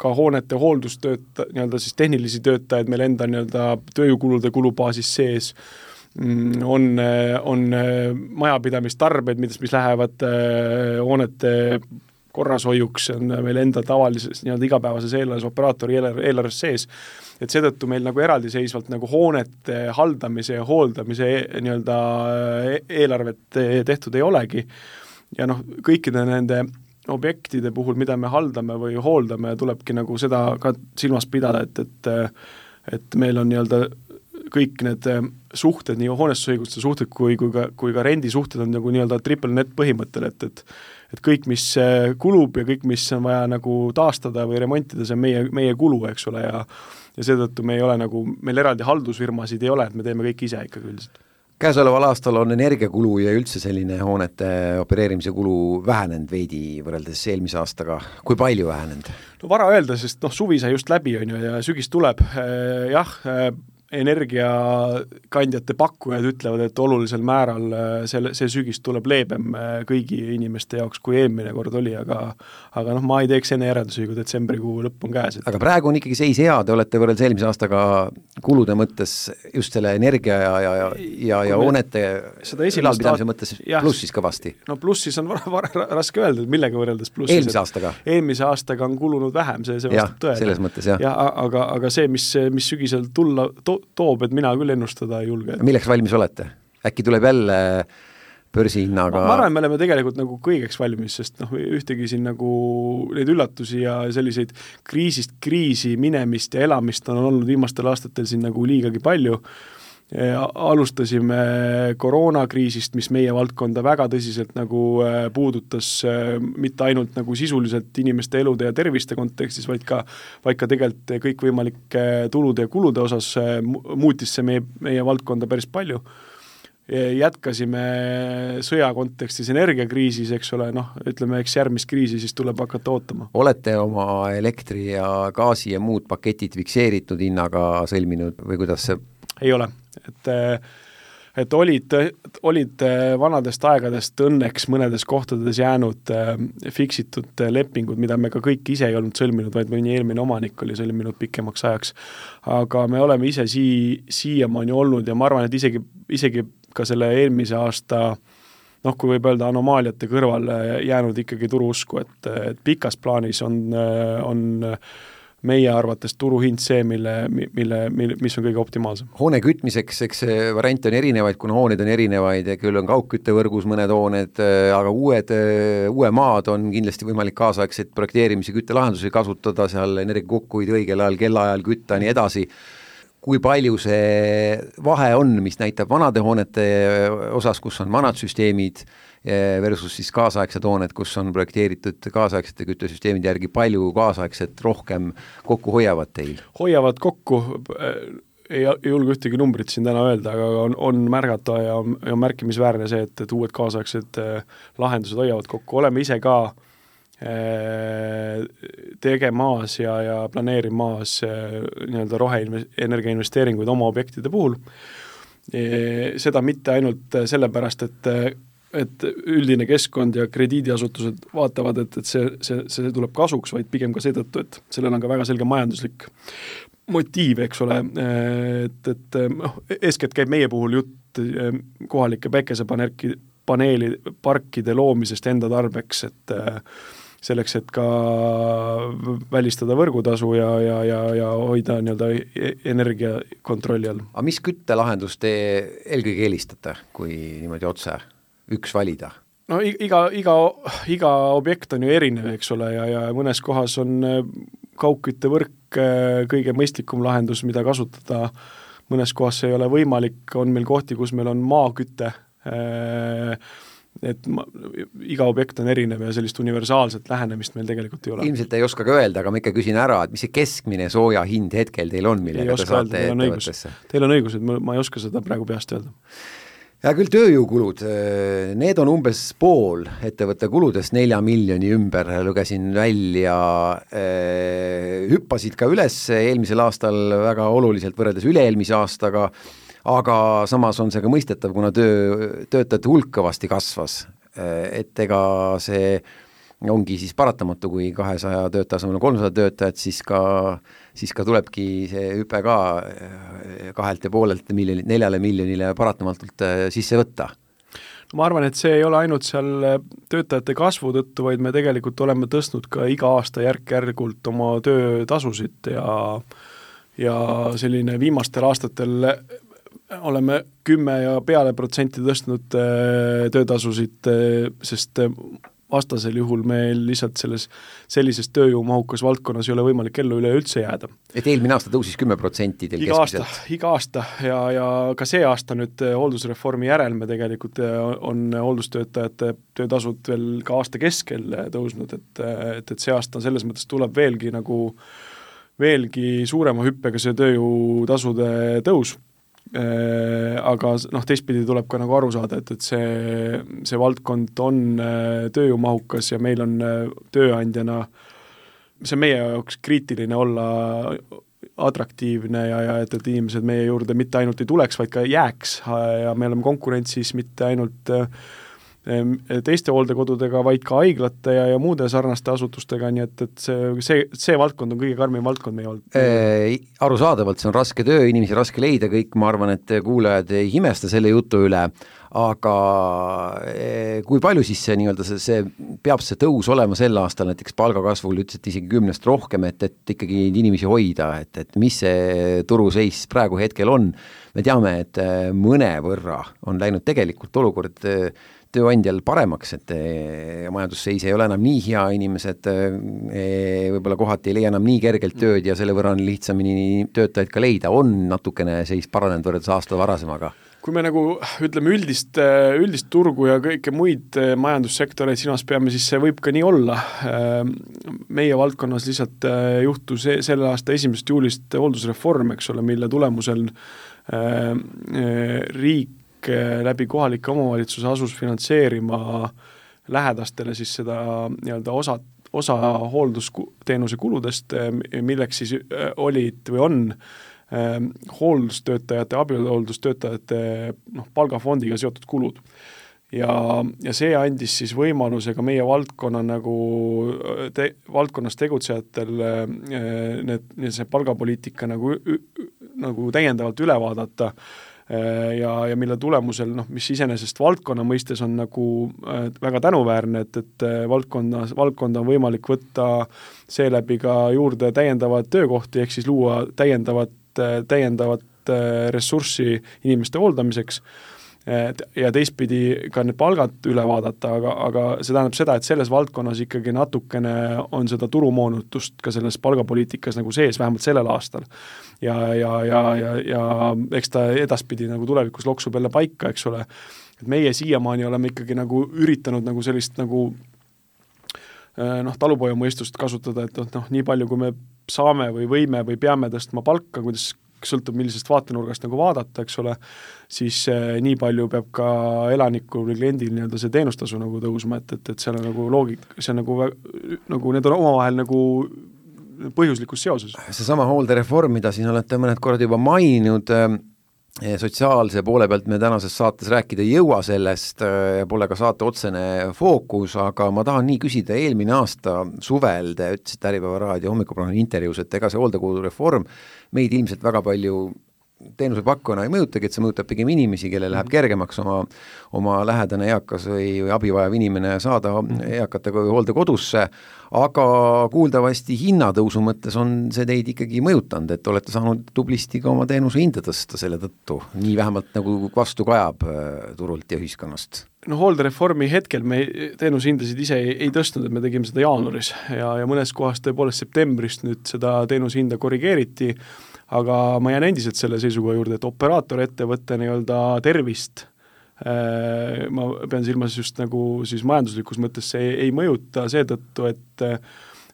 ka hoonete hooldustööta-, nii-öelda siis tehnilisi töötajaid meil enda nii-öelda tööjõukulude kulubaasis sees, mm, on, on majapidamistarbeid, mis, mis lähevad äh, hoonete korrashoiuks, on meil enda tavalises nii-öelda igapäevases eelarves, operaatori eelarve, eelarves sees et seetõttu meil nagu eraldiseisvalt nagu hoonete haldamise ja hooldamise e nii-öelda e-, eelarvet tehtud ei olegi. ja noh, kõikide nende objektide puhul, mida me haldame või hooldame, tulebki nagu seda ka silmas pidada, et, et et meil on nii-öelda kõik need suhted, nii hoonestusõiguste suhted kui, kui ka, kui ka rendisuhted on nagu nii-öelda triple net põhimõttel, et, et et kõik, mis kulub ja kõik, mis on vaja nagu taastada või remontida, see on meie, meie kulu, eks ole, ja ja seetõttu me ei ole nagu, meil eraldi haldusfirmasid ei ole, et me teeme kõik ise ikkagi üldiselt. Käesoleval aastal on energiakulu ja üldse selline hoonete opereerimise kulu vähenenud veidi võrreldes eelmise aastaga, kui palju vähenenud? no vara öelda, sest noh, suvi sai just läbi, on ju, ja sügis tuleb, jah, energiakandjate pakkujad ütlevad, et olulisel määral äh, selle, see sügis tuleb leebem äh, kõigi inimeste jaoks, kui eelmine kord oli, aga aga noh, ma ei teeks enne järeldusi, kui detsembrikuu lõpp on käes. aga praegu on ikkagi seis hea, te olete võrreldes eelmise aastaga kulude mõttes just selle energia ja, ja, ja, ja, ja hoonete ülalpidamise mõttes jah, plussis kõvasti? no plussis on vara, vara, raske öelda, et millega võrreldes plussis. eelmise aastaga? eelmise aastaga on kulunud vähem, see, see vastab tõele. selles mõttes jah. jah, aga, aga see, mis, mis sügisel tulla to,, toob, et mina küll ennustada ei julge. milleks valmis olete? äkki tuleb jälle börsihinnaga ma arvan, me oleme tegelikult nagu kõigeks valmis, sest noh, ühtegi siin nagu neid üllatusi ja selliseid kriisist kriisi minemist ja elamist on olnud viimastel aastatel siin nagu liigagi palju alustasime koroonakriisist, mis meie valdkonda väga tõsiselt nagu äh, puudutas, äh, mitte ainult nagu sisuliselt inimeste elude ja terviste kontekstis, vaid ka, vaid ka tegelikult kõikvõimalike tulude ja kulude osas äh, muutis see meie, meie valdkonda päris palju jätkasime sõja kontekstis energiakriisis, eks ole, noh, ütleme, eks järgmist kriisi siis tuleb hakata ootama. olete oma elektri ja gaasi ja muud paketid fikseeritud hinnaga sõlminud või kuidas see ei ole, et et olid, olid vanadest aegadest õnneks mõnedes kohtades jäänud äh, fiksitud lepingud, mida me ka kõik ise ei olnud sõlminud, vaid mõni eelmine omanik oli sõlminud pikemaks ajaks. aga me oleme ise sii-, siiamaani olnud ja ma arvan, et isegi, isegi ka selle eelmise aasta noh, kui võib öelda anomaaliate kõrvale jäänud ikkagi turuusku, et, et pikas plaanis on, on meie arvates turuhind see, mille, mille, mille, mis on kõige optimaalsem. hoone kütmiseks, eks variante on erinevaid, kuna hooneid on erinevaid ja küll on kaugküttevõrgus mõned hooned, aga uued, uue maad on kindlasti võimalik kaasaegseid projekteerimise küttelahendusi kasutada, seal energia kokkuhoid õigel ajal, kellaajal kütta ja nii edasi kui palju see vahe on, mis näitab vanade hoonete osas, kus on vanad süsteemid, versus siis kaasaegsed hooned, kus on projekteeritud kaasaegsete küttesüsteemide järgi, palju kaasaegset rohkem kokku hoiavad teil? hoiavad kokku, ei julge ühtegi numbrit siin täna öelda, aga on, on märgata ja, ja märkimisväärne see, et, et uued kaasaegsed lahendused hoiavad kokku, oleme ise ka tegemas ja, ja planeerimas nii-öelda roheenergia investeeringuid oma objektide puhul, seda mitte ainult sellepärast, et et üldine keskkond ja krediidiasutused vaatavad, et, et see, see, see tuleb kasuks, vaid pigem ka seetõttu, et sellel on ka väga selge majanduslik motiiv, eks ole, et, et noh, eeskätt käib meie puhul jutt kohalike päikesepaneelki, paneeli parkide loomisest enda tarbeks, et äh, selleks, et ka välistada võrgutasu ja, ja, ja, ja hoida nii-öelda e-, energia kontrolli all. aga mis küttelahendust te eelkõige eelistate, kui niimoodi otse üks valida? no iga, iga, iga objekt on ju erinev, eks ole, ja, ja mõnes kohas on äh, kaugküttevõrk äh, kõige mõistlikum lahendus, mida kasutada, mõnes kohas see ei ole võimalik, on meil kohti, kus meil on maaküte äh,, et ma, iga objekt on erinev ja sellist universaalset lähenemist meil tegelikult ei ole. ilmselt ei oska ka öelda, aga ma ikka küsin ära, et mis see keskmine sooja hind hetkel teil on, millega te saate ettevõttesse? Teil on õigus, et ma, ma ei oska seda praegu peast öelda. Hea küll, tööjõukulud, need on umbes pool ettevõtte kuludest nelja miljoni ümber, lugesin välja, hüppasid ka üles eelmisel aastal väga oluliselt võrreldes üle-eelmise aastaga aga samas on see ka mõistetav, kuna töö, töötajate hulk kõvasti kasvas, et ega see ongi siis paratamatu, kui kahesaja töötaja asemel on kolmsada töötajat, siis ka, siis ka tulebki see hüpe ka eh, kahelt ja poolelt miljonilt neljale miljonile paratamatult eh, sisse võtta. No ma arvan, et see ei ole ainult seal eh, töötajate kasvu tõttu, vaid me tegelikult oleme tõstnud ka iga aasta järk-järgult oma töötasusid ja ja selline viimastel aastatel oleme kümme ja peale protsenti tõstnud töötasusid, sest vastasel juhul meil lihtsalt selles, sellises tööjõumahukas valdkonnas ei ole võimalik ellu üleüldse jääda. et eelmine aasta tõusis kümme protsenti teil iga keskmiselt? iga aasta ja, ja ka see aasta nüüd hooldusreformi järel me tegelikult on hooldustöötajate töötasud veel ka aasta keskel tõusnud, et, et, et see aasta selles mõttes tuleb veelgi nagu veelgi suurema hüppega see tööjõutasude tõus aga noh, teistpidi tuleb ka nagu aru saada, et, et see, see valdkond on äh, tööjõumahukas ja meil on äh, tööandjana, see on meie jaoks kriitiline olla atraktiivne ja, ja et, et inimesed meie juurde mitte ainult ei tuleks, vaid ka jääks ja me oleme konkurentsis mitte ainult äh, teiste hooldekodudega, vaid ka haiglate ja, ja muude sarnaste asutustega, nii et, et see, see, see valdkond on kõige karmim valdkond meie äh,. Arusaadavalt, see on raske töö, inimesi raske leida, kõik, ma arvan, et kuulajad ei imesta selle jutu üle, aga kui palju siis see nii-öelda see, see, peab see tõus olema sel aastal näiteks palgakasvul, ütlesite isegi kümnest rohkem, et, et ikkagi neid inimesi hoida, et, et mis see turuseis praegu hetkel on, me teame, et mõnevõrra on läinud tegelikult olukord tööandjal paremaks, et majandusseis ei ole enam nii hea, inimesed võib-olla kohati ei leia enam nii kergelt tööd ja selle võrra on lihtsamini töötajaid ka leida, on natukene seis paranenud võrreldes aasta varasemaga? kui me nagu ütleme üldist, üldist turgu ja kõike muid majandussektoreid silmas peame, siis see võib ka nii olla. meie valdkonnas lihtsalt juhtus selle aasta esimesest juulist hooldusreform, eks ole, mille tulemusel riik läbi kohalike omavalitsuse asus finantseerima lähedastele siis seda nii-öelda osa, osa hooldusteenuse kuludest, milleks siis olid või on hooldustöötajate, abihooldustöötajate noh, palgafondiga seotud kulud. ja, ja see andis siis võimaluse ka meie valdkonna nagu te-, valdkonnas tegutsejatel need, see palgapoliitika nagu, nagu täiendavalt üle vaadata ja, ja mille tulemusel noh, mis iseenesest valdkonna mõistes on nagu äh, väga tänuväärne, et, et äh, valdkonnas, valdkonda on võimalik võtta seeläbi ka juurde täiendavaid töökohti, ehk siis luua täiendavat, täiendavat ressurssi inimeste hooldamiseks ja teistpidi ka need palgad üle vaadata, aga, aga see tähendab seda, et selles valdkonnas ikkagi natukene on seda turumoonutust ka selles palgapoliitikas nagu sees, vähemalt sellel aastal. ja, ja, ja, ja, ja eks ta edaspidi nagu tulevikus loksub jälle paika, eks ole, et meie siiamaani oleme ikkagi nagu üritanud nagu sellist nagu eh, noh, talupojamõistust kasutada, et noh, nii palju, kui me saame või võime või peame tõstma palka, kuidas sõltub, millisest vaatenurgast nagu vaadata, eks ole, siis äh, nii palju peab ka elanikul või kliendil nii-öelda see teenustasu nagu tõusma, et, et, et seal on nagu loogika, see on nagu, nagu need on omavahel nagu põhjuslikus seoses. seesama hooldereform, mida siin olete mõned korrad juba maininud äh,, sotsiaalse poole pealt me tänases saates rääkida ei jõua sellest, äh, pole ka saate otsene fookus, aga ma tahan nii küsida, eelmine aasta suvel te ütlesite Äripäeva raadio hommikuprogrammi intervjuus, et ega see hooldekodureform meid ilmselt väga palju teenusepakkujana ei mõjutagi, et see mõjutab pigem inimesi, kellel läheb mhm. kergemaks oma, oma lähedane eakas või, või abi vajav inimene saada mhm. eakatega hooldekodusse, aga kuuldavasti hinnatõusu mõttes on see teid ikkagi mõjutanud, et olete saanud tublisti ka oma teenuse hinda tõsta selle tõttu, nii vähemalt nagu vastu kajab äh, turult ja ühiskonnast? no hooldereformi hetkel me teenusehindasid ise ei, ei tõstnud, et me tegime seda jaanuaris ja, ja mõnes kohas tõepoolest septembrist nüüd seda teenusehinda korrigeeriti, aga ma jään endiselt selle seisukoha juurde, et operaatorettevõtte nii-öelda tervist äh, ma pean silmas just nagu siis majanduslikus mõttes see ei, ei mõjuta seetõttu, et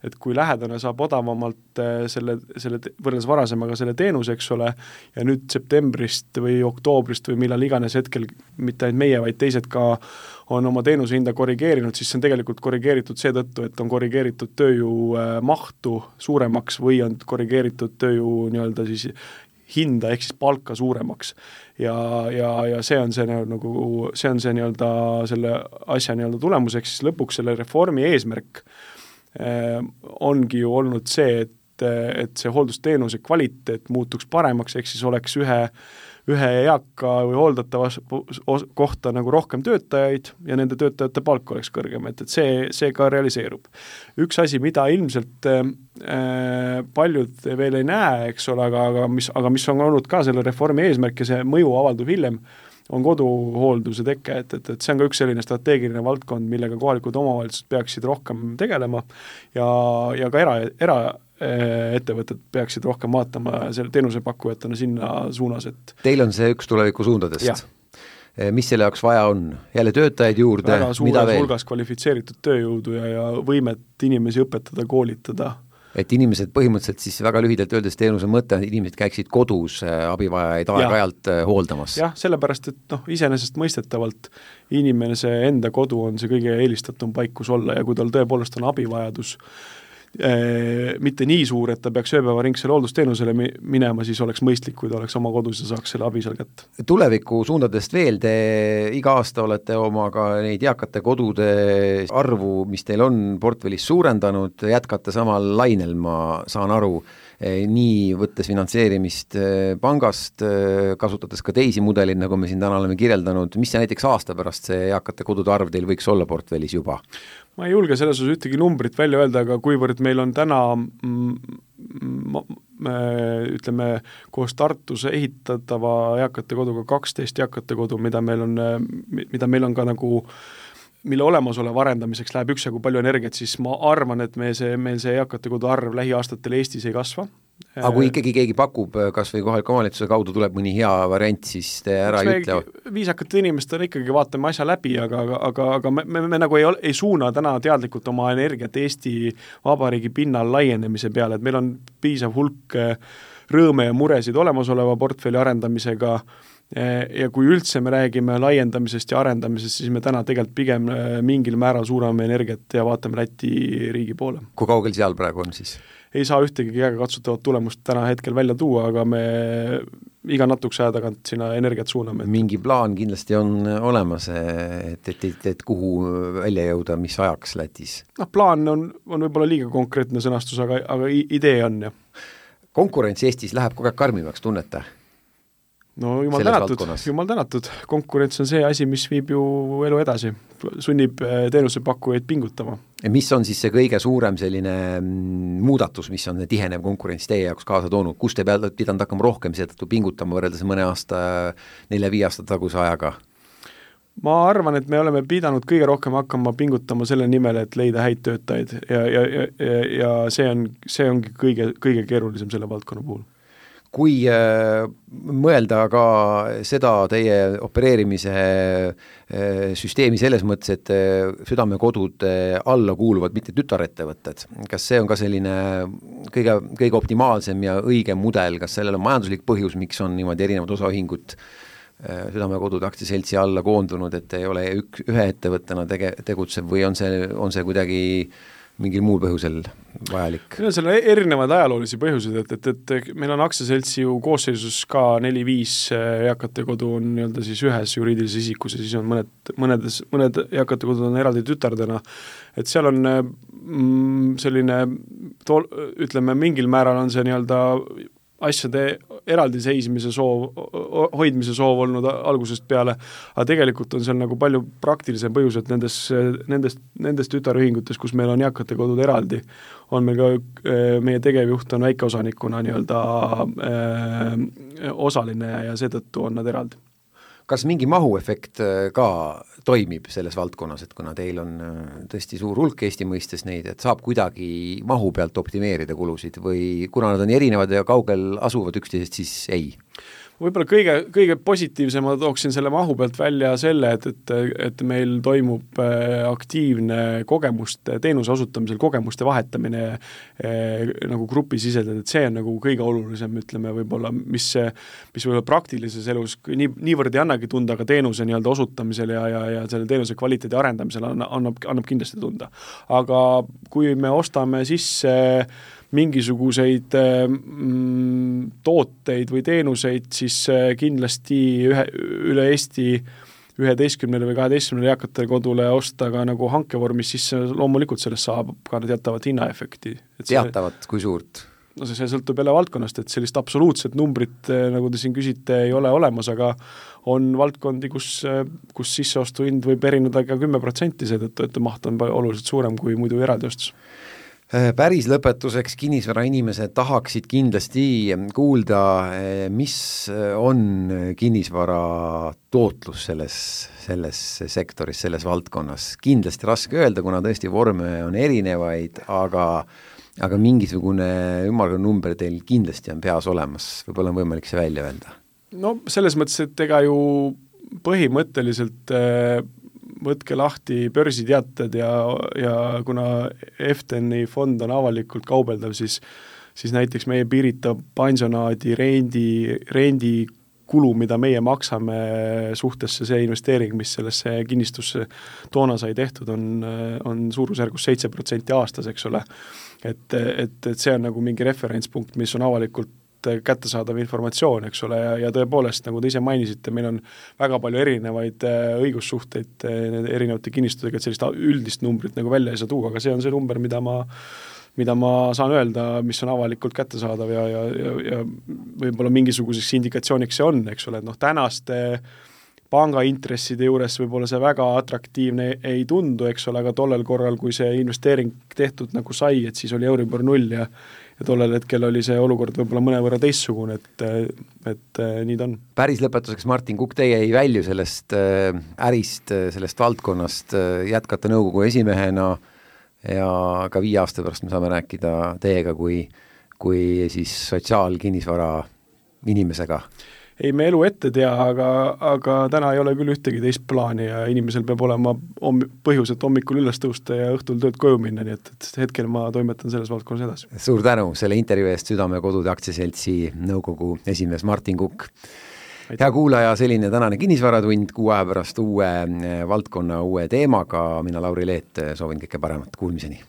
et kui lähedane saab odavamalt äh, selle, selle, võrreldes varasemaga selle teenuse, eks ole, ja nüüd septembrist või oktoobrist või millal iganes hetkel, mitte ainult meie, vaid teised ka on oma teenuse hinda korrigeerinud, siis see on tegelikult korrigeeritud seetõttu, et on korrigeeritud tööjõu äh, mahtu suuremaks või on korrigeeritud tööjõu nii-öelda siis hinda ehk siis palka suuremaks. ja, ja, ja see on see nagu, see on see nii-öelda selle asja nii-öelda tulemus, ehk siis lõpuks selle reformi eesmärk Äh, ongi ju olnud see, et, et see hooldusteenuse kvaliteet muutuks paremaks, ehk siis oleks ühe, ühe eaka või hooldatava kohta nagu rohkem töötajaid ja nende töötajate palk oleks kõrgem, et, et see, see ka realiseerub. üks asi, mida ilmselt äh, paljud veel ei näe, eks ole, aga, aga mis, aga mis on olnud ka selle reformi eesmärk ja see mõju avaldub hiljem, on koduhoolduse teke, et, et, et see on ka üks selline strateegiline valdkond, millega kohalikud omavalitsused peaksid rohkem tegelema ja, ja ka era, era ettevõtted peaksid rohkem vaatama selle teenusepakkujatena sinna suunas, et Teil on see üks tulevikusuundadest? mis selle jaoks vaja on, jälle töötajaid juurde, mida veel? hulgas kvalifitseeritud tööjõudu ja, ja võimet inimesi õpetada, koolitada et inimesed põhimõtteliselt siis väga lühidalt öeldes teenuse mõte on, et inimesed käiksid kodus äh, abivajajaid aeg-ajalt äh, hooldamas? jah, sellepärast et noh, iseenesestmõistetavalt inimese enda kodu on see kõige eelistatum paik, kus olla ja kui tal tõepoolest on abivajadus, mitte nii suur, et ta peaks ööpäevaringsele hooldusteenusele mi-, minema, siis oleks mõistlik, kui ta oleks oma kodus ja saaks selle abi seal kätte. tulevikusuundadest veel, te iga aasta olete oma ka neid eakate kodude arvu, mis teil on portfellis suurendanud, jätkate samal lainel, ma saan aru, nii võttes finantseerimist pangast, kasutades ka teisi mudeleid, nagu me siin täna oleme kirjeldanud, mis see näiteks aasta pärast, see eakate kodude arv teil võiks olla portfellis juba? Ma ei julge selles osas ühtegi numbrit välja öelda, aga kuivõrd meil on täna mm, me ütleme, koos Tartus ehitatava eakate koduga kaksteist eakate kodu, mida meil on, mida meil on ka nagu mille olemasoleva arendamiseks läheb üksjagu palju energiat, siis ma arvan, et me see, meil see eakate kodu arv lähiaastatel Eestis ei kasva aga kui ikkagi keegi pakub, äh, kas või kohaliku omavalitsuse kaudu tuleb mõni hea variant, siis te ära ei ütle? viisakate inimestena ikkagi vaatame asja läbi, aga, aga, aga, me, me, me nagu ei, ei suuna täna teadlikult oma energiat Eesti Vabariigi pinnal laienemise peale, et meil on piisav hulk äh, rõõme ja muresid olemasoleva portfelli arendamisega äh, ja kui üldse me räägime laiendamisest ja arendamisest, siis me täna tegelikult pigem mingil määral suuname energiat ja vaatame Läti riigi poole. kui kaugel seal praegu on siis? Ei saa ühtegi käegakatsutavat tulemust täna hetkel välja tuua, aga me iga natukese aja tagant sinna energiat suuname. mingi plaan kindlasti on olemas, et, et, et, et kuhu välja jõuda, mis ajaks Lätis? noh, plaan on, on võib-olla liiga konkreetne sõnastus, aga, aga idee on, jah. konkurents Eestis läheb kogu aeg karmimaks, tunnete? no jumal tänatud, jumal tänatud, konkurents on see asi, mis viib ju elu edasi, sunnib eh, teenusepakkujaid pingutama. Mis on siis see kõige suurem selline mm, muudatus, mis on tihenev konkurents teie jaoks kaasa toonud, kus te peate pidanud hakkama rohkem seetõttu pingutama võrreldes mõne aasta, nelja-viie aasta taguse ajaga? ma arvan, et me oleme pidanud kõige rohkem hakkama pingutama selle nimel, et leida häid töötajaid ja, ja, ja, ja, ja see on, see ongi kõige, kõige keerulisem selle valdkonna puhul kui äh, mõelda ka seda teie opereerimise äh, süsteemi selles mõttes, et äh, südamekodude alla kuuluvad mitte tütarettevõtted, kas see on ka selline kõige, kõige optimaalsem ja õigem mudel, kas sellel on majanduslik põhjus, miks on niimoodi erinevad osaühingud südamekodude aktsiaseltsi alla koondunud, et ei ole ük-, ühe ettevõttena tege-, tegutsev või on see, on see kuidagi äh, mingil muul põhjusel vajalik? no seal on erinevaid ajaloolisi põhjuseid, et, et, et meil on aktsiaseltsi ju koosseisus ka neli-viis äh, eakate kodu on nii-öelda siis ühes juriidilises isikus ja siis on mõned, mõnedes, mõned eakate kodud on eraldi tütardena, et seal on mm, selline tool-, ütleme, mingil määral on see nii-öelda asjade eraldiseismise soov, hoidmise soov olnud algusest peale, aga tegelikult on seal nagu palju praktilisem põhjus, et nendes, nendest, nendes tütarühingutes, kus meil on eakate kodud eraldi, on meil ka, meie tegevjuht on väikeosanikuna nii-öelda äh, osaline ja seetõttu on nad eraldi. Kas mingi mahuefekt äh, ka toimib selles valdkonnas, et kuna teil on äh, tõesti suur hulk Eesti mõistes neid, et saab kuidagi mahu pealt optimeerida kulusid või kuna nad on erinevad ja kaugel asuvad üksteisest, siis ei? Võib-olla kõige, kõige positiivsema tooksin selle mahu pealt välja selle, et, et, et meil toimub äh, aktiivne kogemuste, teenuse osutamisel kogemuste vahetamine eh, nagu grupisiseselt, et see on nagu kõige olulisem, ütleme võib-olla, mis, mis võib-olla praktilises elus nii, niivõrd ei annagi tunda, aga teenuse nii-öelda osutamisel ja, ja, ja selle teenuse kvaliteedi arendamisel annab, annab, kindlasti tunda. aga kui me ostame sisse äh, mingisuguseid mm, tooteid või teenuseid, siis äh, kindlasti ühe, üle Eesti üheteistkümnele või kaheteistkümnele eakatele kodule osta ka nagu hankevormis, siis loomulikult sellest saab ka teatavat hinnaefekti. teatavat, kui suurt? no see, see sõltub jälle valdkonnast, et sellist absoluutset numbrit, äh, nagu te siin küsite, ei ole olemas, aga on valdkondi, kus, äh, kus sisseostuhind võib erineda ka kümme protsenti seetõttu, et maht on oluliselt suurem kui muidu eraldi ostus Äh, päris lõpetuseks, kinnisvarainimesed tahaksid kindlasti kuulda, äh, mis äh, on kinnisvara tootlus selles, selles sektoris, selles valdkonnas. kindlasti raske öelda, kuna tõesti vorme on erinevaid, aga aga mingisugune ümmargune number teil kindlasti on peas olemas, võib-olla on võimalik see välja öelda? no selles mõttes, et ega ju põhimõtteliselt võtke lahti börsiteated ja, ja kuna Efteni fond on avalikult kaubeldav, siis siis näiteks meie Pirita pansionaadi rendi, rendikulu, mida meie maksame suhtesse see investeering, mis sellesse kinnistusse toona sai tehtud, on, on suurusjärgus seitse protsenti aastas, eks ole. et, et, et see on nagu mingi referentspunkt, mis on avalikult kättesaadav informatsioon, eks ole, ja, ja tõepoolest, nagu te ise mainisite, meil on väga palju erinevaid äh, õigussuhteid äh, erinevate kinnistudega, et sellist üldist numbrit nagu välja ei saa tuua, aga see on see number, mida ma mida ma saan öelda, mis on avalikult kättesaadav ja, ja, ja, ja võib-olla mingisuguseks indikatsiooniks see on, eks ole, et noh, tänaste pangaintresside juures võib-olla see väga atraktiivne ei tundu, eks ole, aga tollel korral, kui see investeering tehtud nagu sai, et siis oli Euribor null ja ja tollel hetkel oli see olukord võib-olla mõnevõrra teistsugune, et, et nii ta on. päris lõpetuseks, Martin Kukk, teie ei välju sellest äh, ärist, sellest valdkonnast, jätkate nõukogu esimehena äh, ja ka viie aasta pärast me saame rääkida teiega kui, kui siis sotsiaalkinnisvara inimesega. Ei, me elu ette tea, aga, aga täna ei ole küll ühtegi teist plaani ja inimesel peab olema homm-, põhjus, et hommikul üles tõusta ja õhtul töölt koju minna, nii et, et hetkel ma toimetan selles valdkonnas edasi. suur tänu selle intervjuu eest, Südamekodude Aktsiaseltsi nõukogu esimees Martin Kukk hea kuulaja, selline tänane Kinnisvaratund, kuu aja pärast uue eh, valdkonna, uue teemaga, mina, Lauri Leet, soovin kõike paremat, kuulmiseni!